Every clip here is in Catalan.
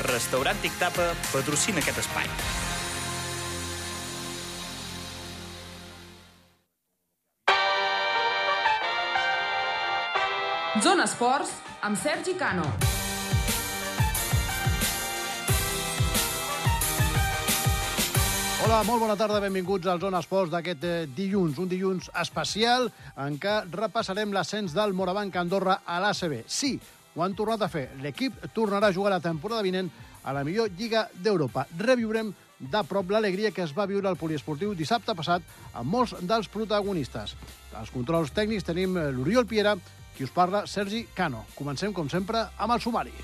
Restaurant Tic Tapa patrocina aquest espai. Zona Esports amb Sergi Cano. Hola, molt bona tarda, benvinguts al Zona Esports d'aquest eh, dilluns, un dilluns especial en què repassarem l'ascens del Morabanc Andorra a l'ACB. Sí, ho han tornat a fer. L'equip tornarà a jugar la temporada vinent a la millor Lliga d'Europa. Reviurem de prop l'alegria que es va viure al poliesportiu dissabte passat amb molts dels protagonistes. Als controls tècnics tenim l'Oriol Piera, qui us parla, Sergi Cano. Comencem, com sempre, amb el sumari.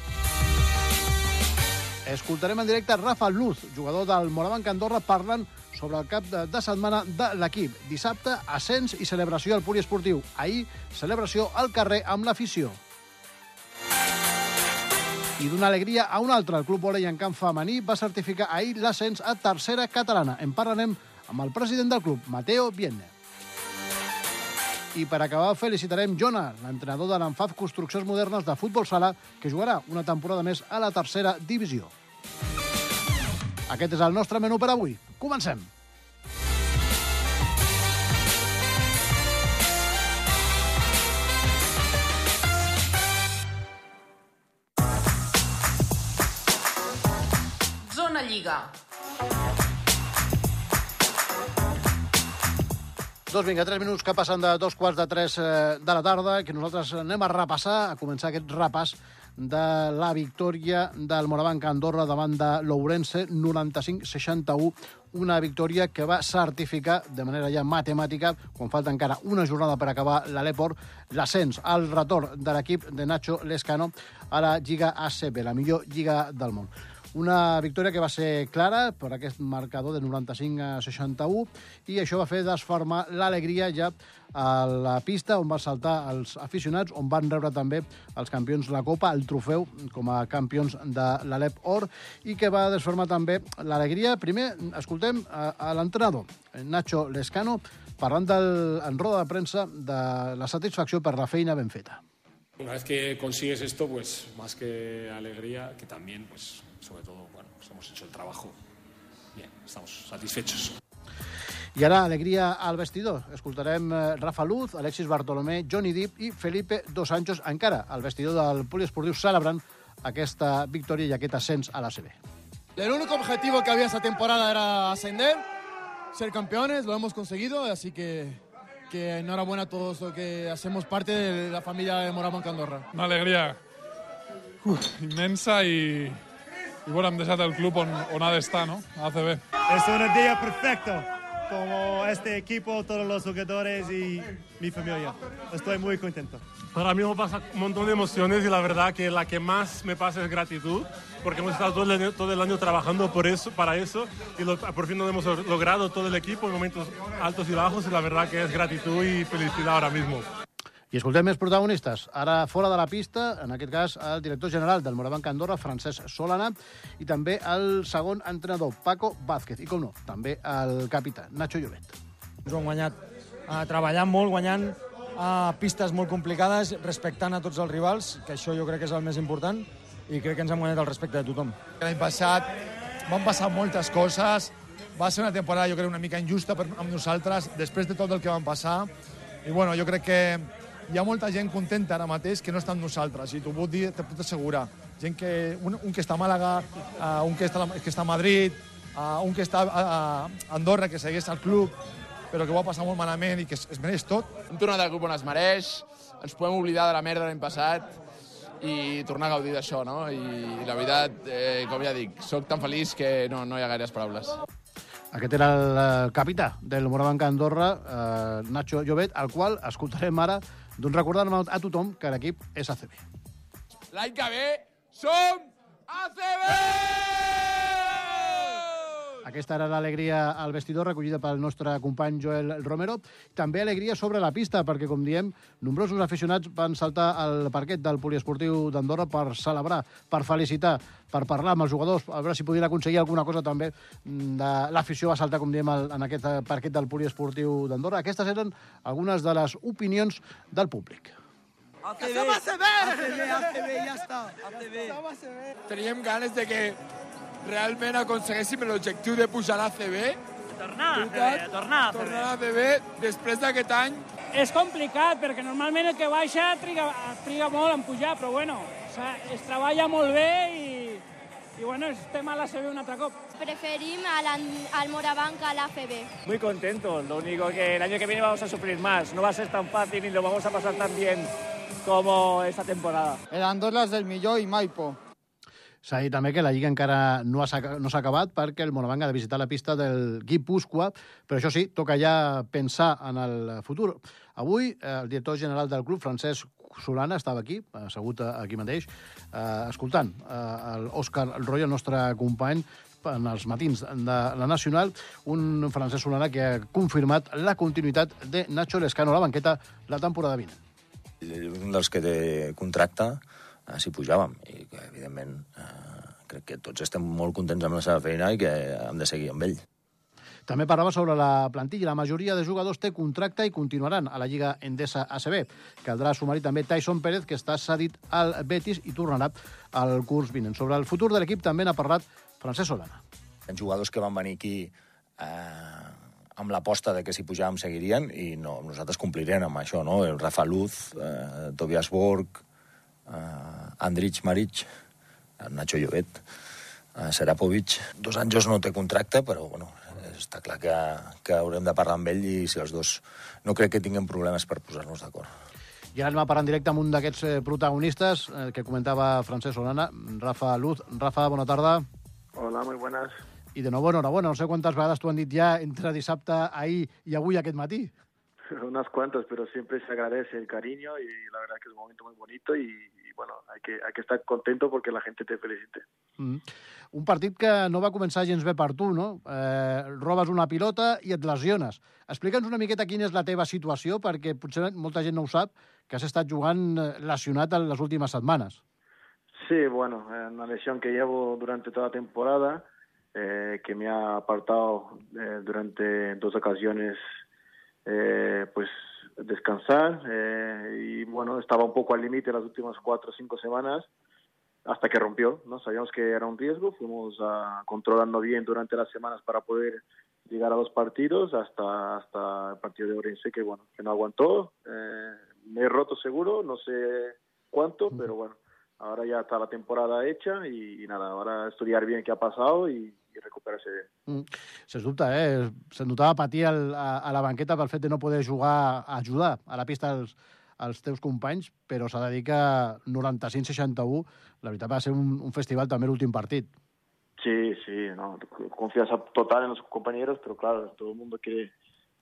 Escoltarem en directe Rafa Luz, jugador del Morabanc Andorra, parlant sobre el cap de, de setmana de l'equip. Dissabte, ascens i celebració al poliesportiu. Ahir, celebració al carrer amb l'afició. I d'una alegria a una altra, el Club Volei en camp femení va certificar ahir l'ascens a tercera catalana. En parlarem amb el president del club, Mateo Vienne. I per acabar felicitarem Jona, l'entrenador de l'Enfaz Construccions Modernes de Futbol Sala, que jugarà una temporada més a la tercera divisió. Aquest és el nostre menú per avui. Comencem. Lliga. Doncs vinga, tres minuts que passen de dos quarts de tres eh, de la tarda, que nosaltres anem a repassar, a començar aquest repàs de la victòria del Morabanc Andorra davant de l'Ourense, 95-61, una victòria que va certificar de manera ja matemàtica, quan falta encara una jornada per acabar l'Aleport, l'ascens al retorn de l'equip de Nacho Lescano a la Lliga ACB, la millor lliga del món. Una victòria que va ser clara per aquest marcador de 95 a 61 i això va fer desformar l'alegria ja a la pista on van saltar els aficionats, on van rebre també els campions la Copa, el trofeu com a campions de l'Alep Or i que va desformar també l'alegria. Primer, escoltem a, a l'entrenador, Nacho Lescano, parlant del, en roda de premsa de la satisfacció per la feina ben feta. Una vez que consigues esto, pues más que alegría, que también, pues sobre todo, bueno, pues hemos hecho el trabajo bien, estamos satisfechos. I ara, alegria al vestidor. Escoltarem eh, Rafa Luz, Alexis Bartolomé, Johnny Depp i Felipe Dos Sanchos encara al vestidor del poliesportiu celebrant aquesta victòria i aquest ascens a la CB. El único objetivo que había esa temporada era ascender, ser campeones, lo hemos conseguido, así que, que enhorabuena a todos los que hacemos parte de la familia de Morabanc Andorra. Una alegria uf, immensa i, i bueno, hem deixat el club on, on ha d'estar, no? A ACB. Es un día perfecto, como este equipo, todos los jugadores y mi familia. Estoy muy contento. Para mí me pasa un montón de emociones y la verdad que la que más me pasa es gratitud, porque hemos estado todo el año, trabajando por eso, para eso y por fin lo hemos logrado todo el equipo en momentos altos y bajos y la verdad que es gratitud y felicidad ahora mismo. I escoltem més protagonistes. Ara, fora de la pista, en aquest cas, el director general del Morabanc Andorra, Francesc Solana, i també el segon entrenador, Paco Vázquez. I, com no, també el capità, Nacho Llobet. Ens ho hem guanyat eh, treballant molt, guanyant a pistes molt complicades, respectant a tots els rivals, que això jo crec que és el més important, i crec que ens hem guanyat el respecte de tothom. L'any passat van passar moltes coses, va ser una temporada jo crec una mica injusta per, amb nosaltres, després de tot el que van passar, i bueno, jo crec que hi ha molta gent contenta ara mateix que no està amb nosaltres, i t'ho puc dir, te puc assegurar. Gent que, un, un que està a Màlaga, uh, un que està, que està a Madrid, uh, un que està a, a Andorra, que segueix al club, però que ho va passar molt malament i que es, es mereix tot. Hem tornat al club on es mereix, ens podem oblidar de la merda l'any passat i tornar a gaudir d'això, no? I la veritat, eh, com ja dic, sóc tan feliç que no, no hi ha gaires paraules. Aquest era el eh, capità del Morabanc Andorra, eh, Nacho Llobet, al qual escoltarem ara doncs recordant a tothom que l'equip és ACB. L'any que ve som ACB! Aquesta era l'alegria al vestidor recollida pel nostre company Joel Romero. També alegria sobre la pista, perquè, com diem, nombrosos aficionats van saltar al parquet del poliesportiu d'Andorra per celebrar, per felicitar, per parlar amb els jugadors, a veure si podien aconseguir alguna cosa també de l'afició va saltar, com diem, al- en aquest parquet del poliesportiu d'Andorra. Aquestes eren algunes de les opinions del públic. ACB, ACB, ACB, ja està. ACB. Teníem ganes de que realment aconseguéssim l'objectiu de pujar a l'ACB. Tornar a ACB, tornar a ACB. Tornar a ACB després d'aquest any. És complicat, perquè normalment el que baixa triga, triga molt en pujar, però bueno, es treballa molt bé i, i bueno, estem a l'ACB un altre cop. Preferim al, al Morabanc a la FB. Muy contento, lo único que el año que viene vamos a sufrir más. No va a ser tan fácil ni lo vamos a pasar tan bien como esta temporada. El Andorra és el millor i mai por. S'ha dit també que la Lliga encara no s'ha no acabat perquè el Morabanc ha de visitar la pista del Guipúscoa, però això sí, toca ja pensar en el futur. Avui, eh, el director general del club, Francesc Solana, estava aquí, assegut aquí mateix, eh, escoltant eh, l'Òscar Roy, el nostre company, en els matins de la Nacional, un Francesc Solana que ha confirmat la continuïtat de Nacho Lescano a la banqueta la temporada vinent. Un dels que té contracte eh, s'hi pujàvem i que, evidentment, eh, crec que tots estem molt contents amb la seva feina i que hem de seguir amb ell. També parlava sobre la plantilla. La majoria de jugadors té contracte i continuaran a la Lliga Endesa ACB. Caldrà sumar-hi també Tyson Pérez, que està cedit al Betis i tornarà al curs vinent. Sobre el futur de l'equip també n'ha parlat Francesc Solana. Hi jugadors que van venir aquí eh, amb l'aposta de que si pujàvem seguirien i no, nosaltres complirem amb això, no? El Rafa Luz, eh, Tobias Borg, eh, Andrich Maric, Nacho Llobet, eh, Serapovic. Dos anys no té contracte, però bueno, està clar que, que haurem de parlar amb ell i si els dos no crec que tinguem problemes per posar-nos d'acord. I ara anem a parlar en directe amb un d'aquests eh, protagonistes eh, que comentava Francesc Solana, Rafa Luz. Rafa, bona tarda. Hola, muy buenas. I de nou, enhorabona. No sé quantes vegades t'ho han dit ja entre dissabte, ahir i avui aquest matí. Unas cuantas, pero siempre se agradece el cariño y la verdad que es un momento muy bonito y, y bueno, hay que, hay que estar contento porque la gente te felicite. Mm. Un partit que no va començar gens bé per tu, no? Eh, robes una pilota i et lesiones. Explica'ns una miqueta quina és la teva situació, perquè potser molta gent no ho sap, que has estat jugant lesionat en les últimes setmanes. Sí, bueno, una lesión que llevo durante toda la temporada, eh, que me ha apartado eh, durante dos ocasiones eh, pues descansar eh, y bueno, estaba un poco al límite las últimas cuatro o cinco semanas hasta que rompió, ¿no? Sabíamos que era un riesgo, fuimos uh, controlando bien durante las semanas para poder llegar a los partidos hasta hasta el partido de Orense que bueno, que no aguantó, eh, me he roto seguro, no sé cuánto, pero bueno, ahora ya está la temporada hecha y, y nada, ahora estudiar bien qué ha pasado y, i recuperar-se bé. Mm. Sens dubte, eh? Se'n notava patir el, a, a la banqueta pel fet de no poder jugar, a ajudar a la pista als, als teus companys, però s'ha de dir que 95-61, la veritat va ser un, un festival també l'últim partit. Sí, sí, no, confianza total en los compañeros, pero claro, todo el mundo quiere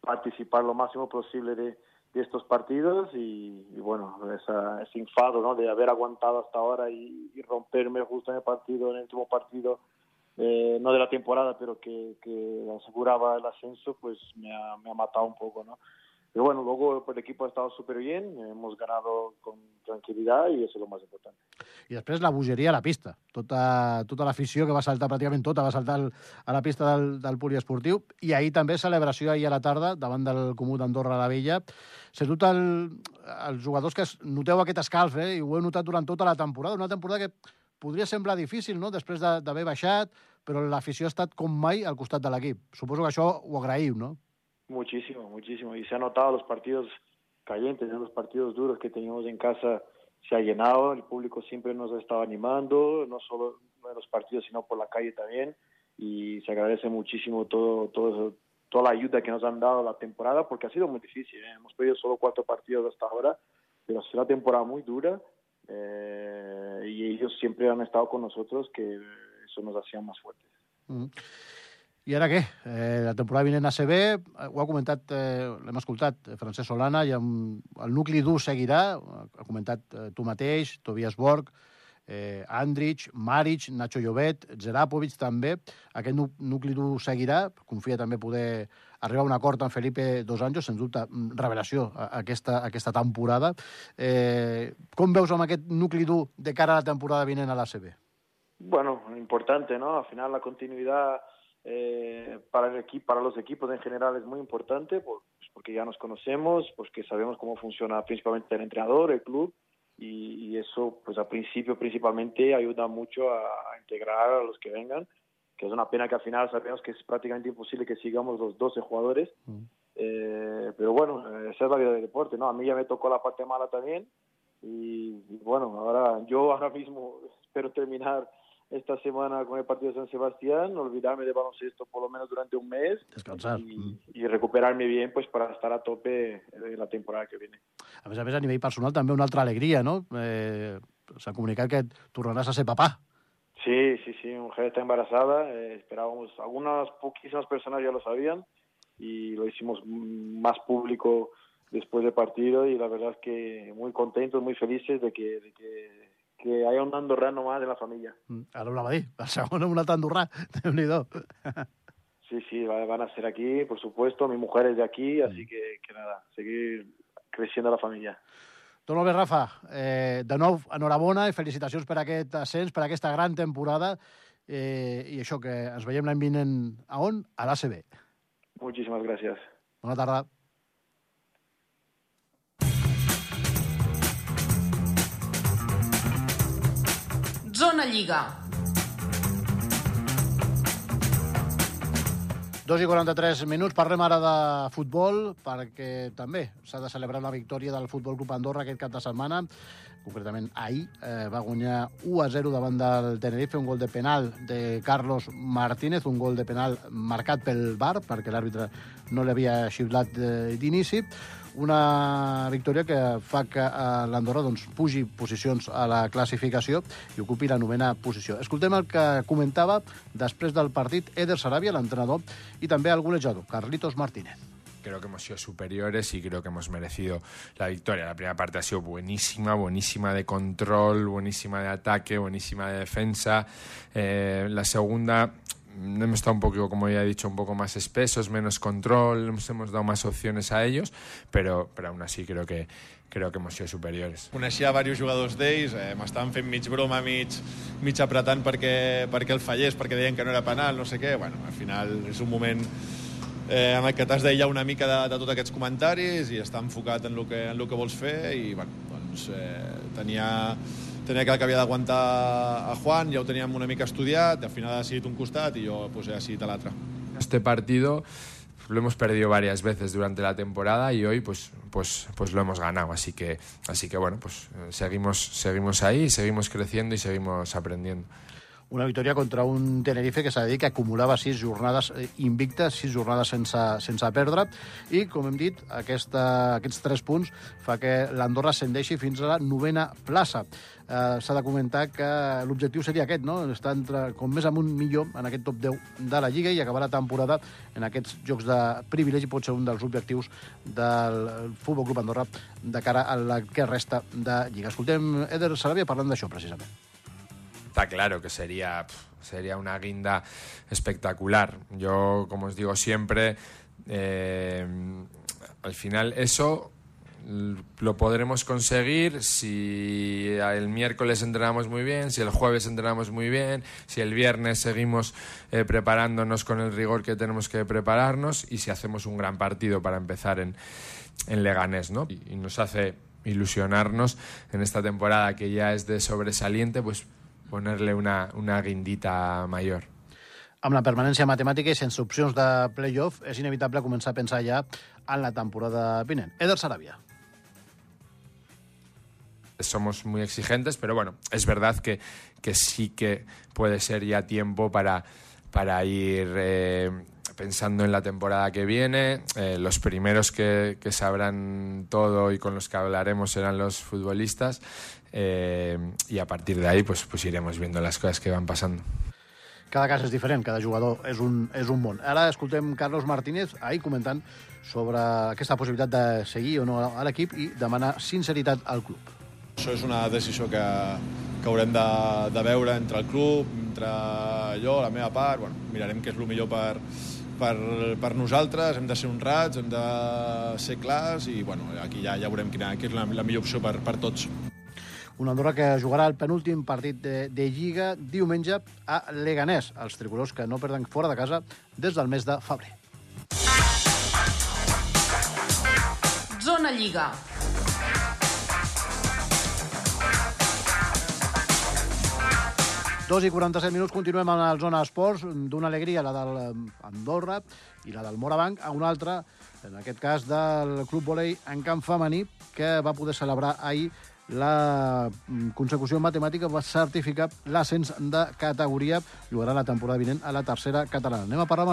participar lo máximo posible de, de estos partidos y, y bueno, esa, ese enfado ¿no? de haber aguantado hasta ahora y, y romperme justo en el partido, en el último partido, eh, no de la temporada, pero que, que aseguraba el ascenso, pues me ha, me ha matado un poco, ¿no? Pero bueno, luego el equipo ha estado súper bien, hemos ganado con tranquilidad y eso es lo más importante. I després la bogeria a la pista. Tota, tota l'afició que va saltar pràcticament tota, va saltar al, a la pista del, del poliesportiu. I ahir també celebració ahir a la tarda davant del Comú d'Andorra a la Vella. Sens dubte el, els jugadors que noteu aquest escalf, eh, i ho heu notat durant tota la temporada, una temporada que podria semblar difícil, no?, després d'haver baixat, però l'afició ha estat com mai al costat de l'equip. Suposo que això ho agraïu, no? Muchísimo, muchísimo. Y se ha notado los partidos calientes, los partidos duros que teníamos en casa se ha llenado, el público siempre nos ha estado animando, no solo en los partidos, sino por la calle también, y se agradece muchísimo todo, todo toda la ayuda que nos han dado la temporada, porque ha sido muy difícil. ¿eh? Hemos perdido solo cuatro partidos hasta ahora, pero ha sido una temporada muy dura, eh, y ellos siempre han estado con nosotros, que eso nos hacía más fuertes. Mm. I ara què? Eh, la temporada vinent a CB, ho ha comentat, eh, l'hem escoltat, Francesc Solana, i amb el nucli dur seguirà, ha comentat eh, tu mateix, Tobias Borg, eh, Andrich, Maric, Nacho Llobet, Zerapovic també. Aquest nucli dur seguirà, confia també poder arribar a un acord amb Felipe Dos Anjos, sens dubte, revelació aquesta, aquesta temporada. Eh, com veus amb aquest nucli dur de cara a la temporada vinent a la CB? Bueno, importante, ¿no? Al final la continuidad eh, para el equipo, para los equipos en general es muy importante, pues, porque ya nos conocemos, porque sabemos cómo funciona principalmente el entrenador, el club, y, y eso, pues al principio principalmente ayuda mucho a, a integrar a los que vengan, que es una pena que al final sabemos que es prácticamente imposible que sigamos los 12 jugadores, eh, pero bueno, eh, esa es la vida del deporte, ¿no? A mí ya me tocó la parte mala también y, y bueno, ahora yo ahora mismo espero terminar esta semana con el partido de San Sebastián, olvidarme de baloncesto por lo menos durante un mes Descansar. y, y recuperarme bien pues para estar a tope de la temporada que viene. A més a més, a nivell personal, també una altra alegria, no? Eh, S'ha comunicat que tornaràs a ser papà. Sí, sí, sí, mi mujer está embarazada. eh, esperábamos, algunas poquísimas personas ya lo sabían y lo hicimos mm, más público después del partido y la verdad es que muy contentos, muy felices de que, de que, que haya un andorrano más en la familia. Mm, Ara ho anava a dir, el segon amb un altre andorrà. Déu-n'hi-do. Sí, sí, va- van a ser aquí, por supuesto. Mi mujer es de aquí, así que, que nada, seguir creciendo la familia. Tot molt bé, Rafa. Eh, de nou, enhorabona i felicitacions per aquest ascens, per aquesta gran temporada. Eh, I això, que ens veiem l'any vinent a on? A l'ACB. Muchísimas gracias. Bona tarda. Zona Lliga. 2 i 43 minuts. Parlem ara de futbol, perquè també s'ha de celebrar la victòria del Futbol Club Andorra aquest cap de setmana. Concretament, ahir eh, va guanyar 1 a 0 davant del Tenerife, un gol de penal de Carlos Martínez, un gol de penal marcat pel VAR, perquè l'àrbitre no l'havia xiulat eh, d'inici. Una victòria que fa que eh, l'Andorra doncs, pugi posicions a la classificació i ocupi la novena posició. Escoltem el que comentava després del partit Eder Sarabia, l'entrenador, i també el golejador, Carlitos Martínez. Creo que hemos sido superiores y creo que hemos merecido la victoria. La primera parte ha sido buenísima, buenísima de control, buenísima de ataque, buenísima de defensa. Eh, la segunda mm, hemos estado un poco, como ya he dicho, un poco más espesos, menos control, nos hemos dado más opciones a ellos, pero, pero aún así creo que, creo que hemos sido superiores. Coneixia diversos jugadors d'ells, eh, m'estaven fent mig broma, mig, mig apretant perquè, perquè el fallés, perquè deien que no era penal, no sé què. Bueno, al final és un moment eh, en el que t'has d'aïllar una mica de, de tots aquests comentaris i estar enfocat en el que, en el que vols fer i bueno, doncs, eh, tenia, tenia clar que havia d'aguantar a Juan, ja ho teníem una mica estudiat, al final ha decidit un costat i jo pues, he decidit l'altre. Este partido lo hemos perdido varias veces durante la temporada y hoy pues pues pues lo hemos ganado así que así que bueno pues eh, seguimos seguimos ahí seguimos creciendo y seguimos aprendiendo Una victòria contra un Tenerife que s'ha de dir que acumulava sis jornades eh, invictes, sis jornades sense, sense perdre, i, com hem dit, aquesta, aquests tres punts fa que l'Andorra ascendeixi fins a la novena plaça. Eh, s'ha de comentar que l'objectiu seria aquest, no? estar entre, com més amunt millor en aquest top 10 de la Lliga i acabar la temporada en aquests jocs de privilegi pot ser un dels objectius del Futbol Club Andorra de cara a la que resta de Lliga. Escoltem Eder Sarabia parlant d'això, precisament. Está claro que sería, sería una guinda espectacular. Yo, como os digo siempre, eh, al final eso lo podremos conseguir si el miércoles entrenamos muy bien, si el jueves entrenamos muy bien, si el viernes seguimos eh, preparándonos con el rigor que tenemos que prepararnos y si hacemos un gran partido para empezar en, en Leganés, ¿no? Y nos hace ilusionarnos en esta temporada que ya es de sobresaliente, pues ponerle una, una guindita mayor. amb la permanència matemàtica i sense opcions de play-off, és inevitable començar a pensar ja en la temporada vinent. Eder Sarabia. somos muy exigentes, pero bueno, es verdad que, que sí que puede ser ya tiempo para, para ir eh, pensando en la temporada que viene. Eh, los primeros que, que sabrán todo y con los que hablaremos serán los futbolistas. Eh, y a partir de ahí, pues, pues iremos viendo las cosas que van pasando. Cada cas és diferent, cada jugador és un, és un món. Ara escoltem Carlos Martínez ahir comentant sobre aquesta possibilitat de seguir o no a l'equip i demanar sinceritat al club. Això és una decisió que, que haurem de, de veure entre el club, entre jo, la meva part. Bueno, mirarem què és el millor per, per, per nosaltres, hem de ser honrats, hem de ser clars i bueno, aquí ja, ja veurem quina, quina és la, la millor opció per, per tots. Una Andorra que jugarà el penúltim partit de, de Lliga diumenge a Leganés. Els tricolors que no perden fora de casa des del mes de febrer. Zona Lliga. Dos i 47 minuts, continuem en la zona esports, d'una alegria, la del eh, Andorra i la del Morabanc, a una altra, en aquest cas del Club Volei en camp femení, que va poder celebrar ahir la mm, consecució matemàtica va certificar l'ascens de categoria, jugarà la temporada vinent a la tercera catalana. Anem a parlar amb el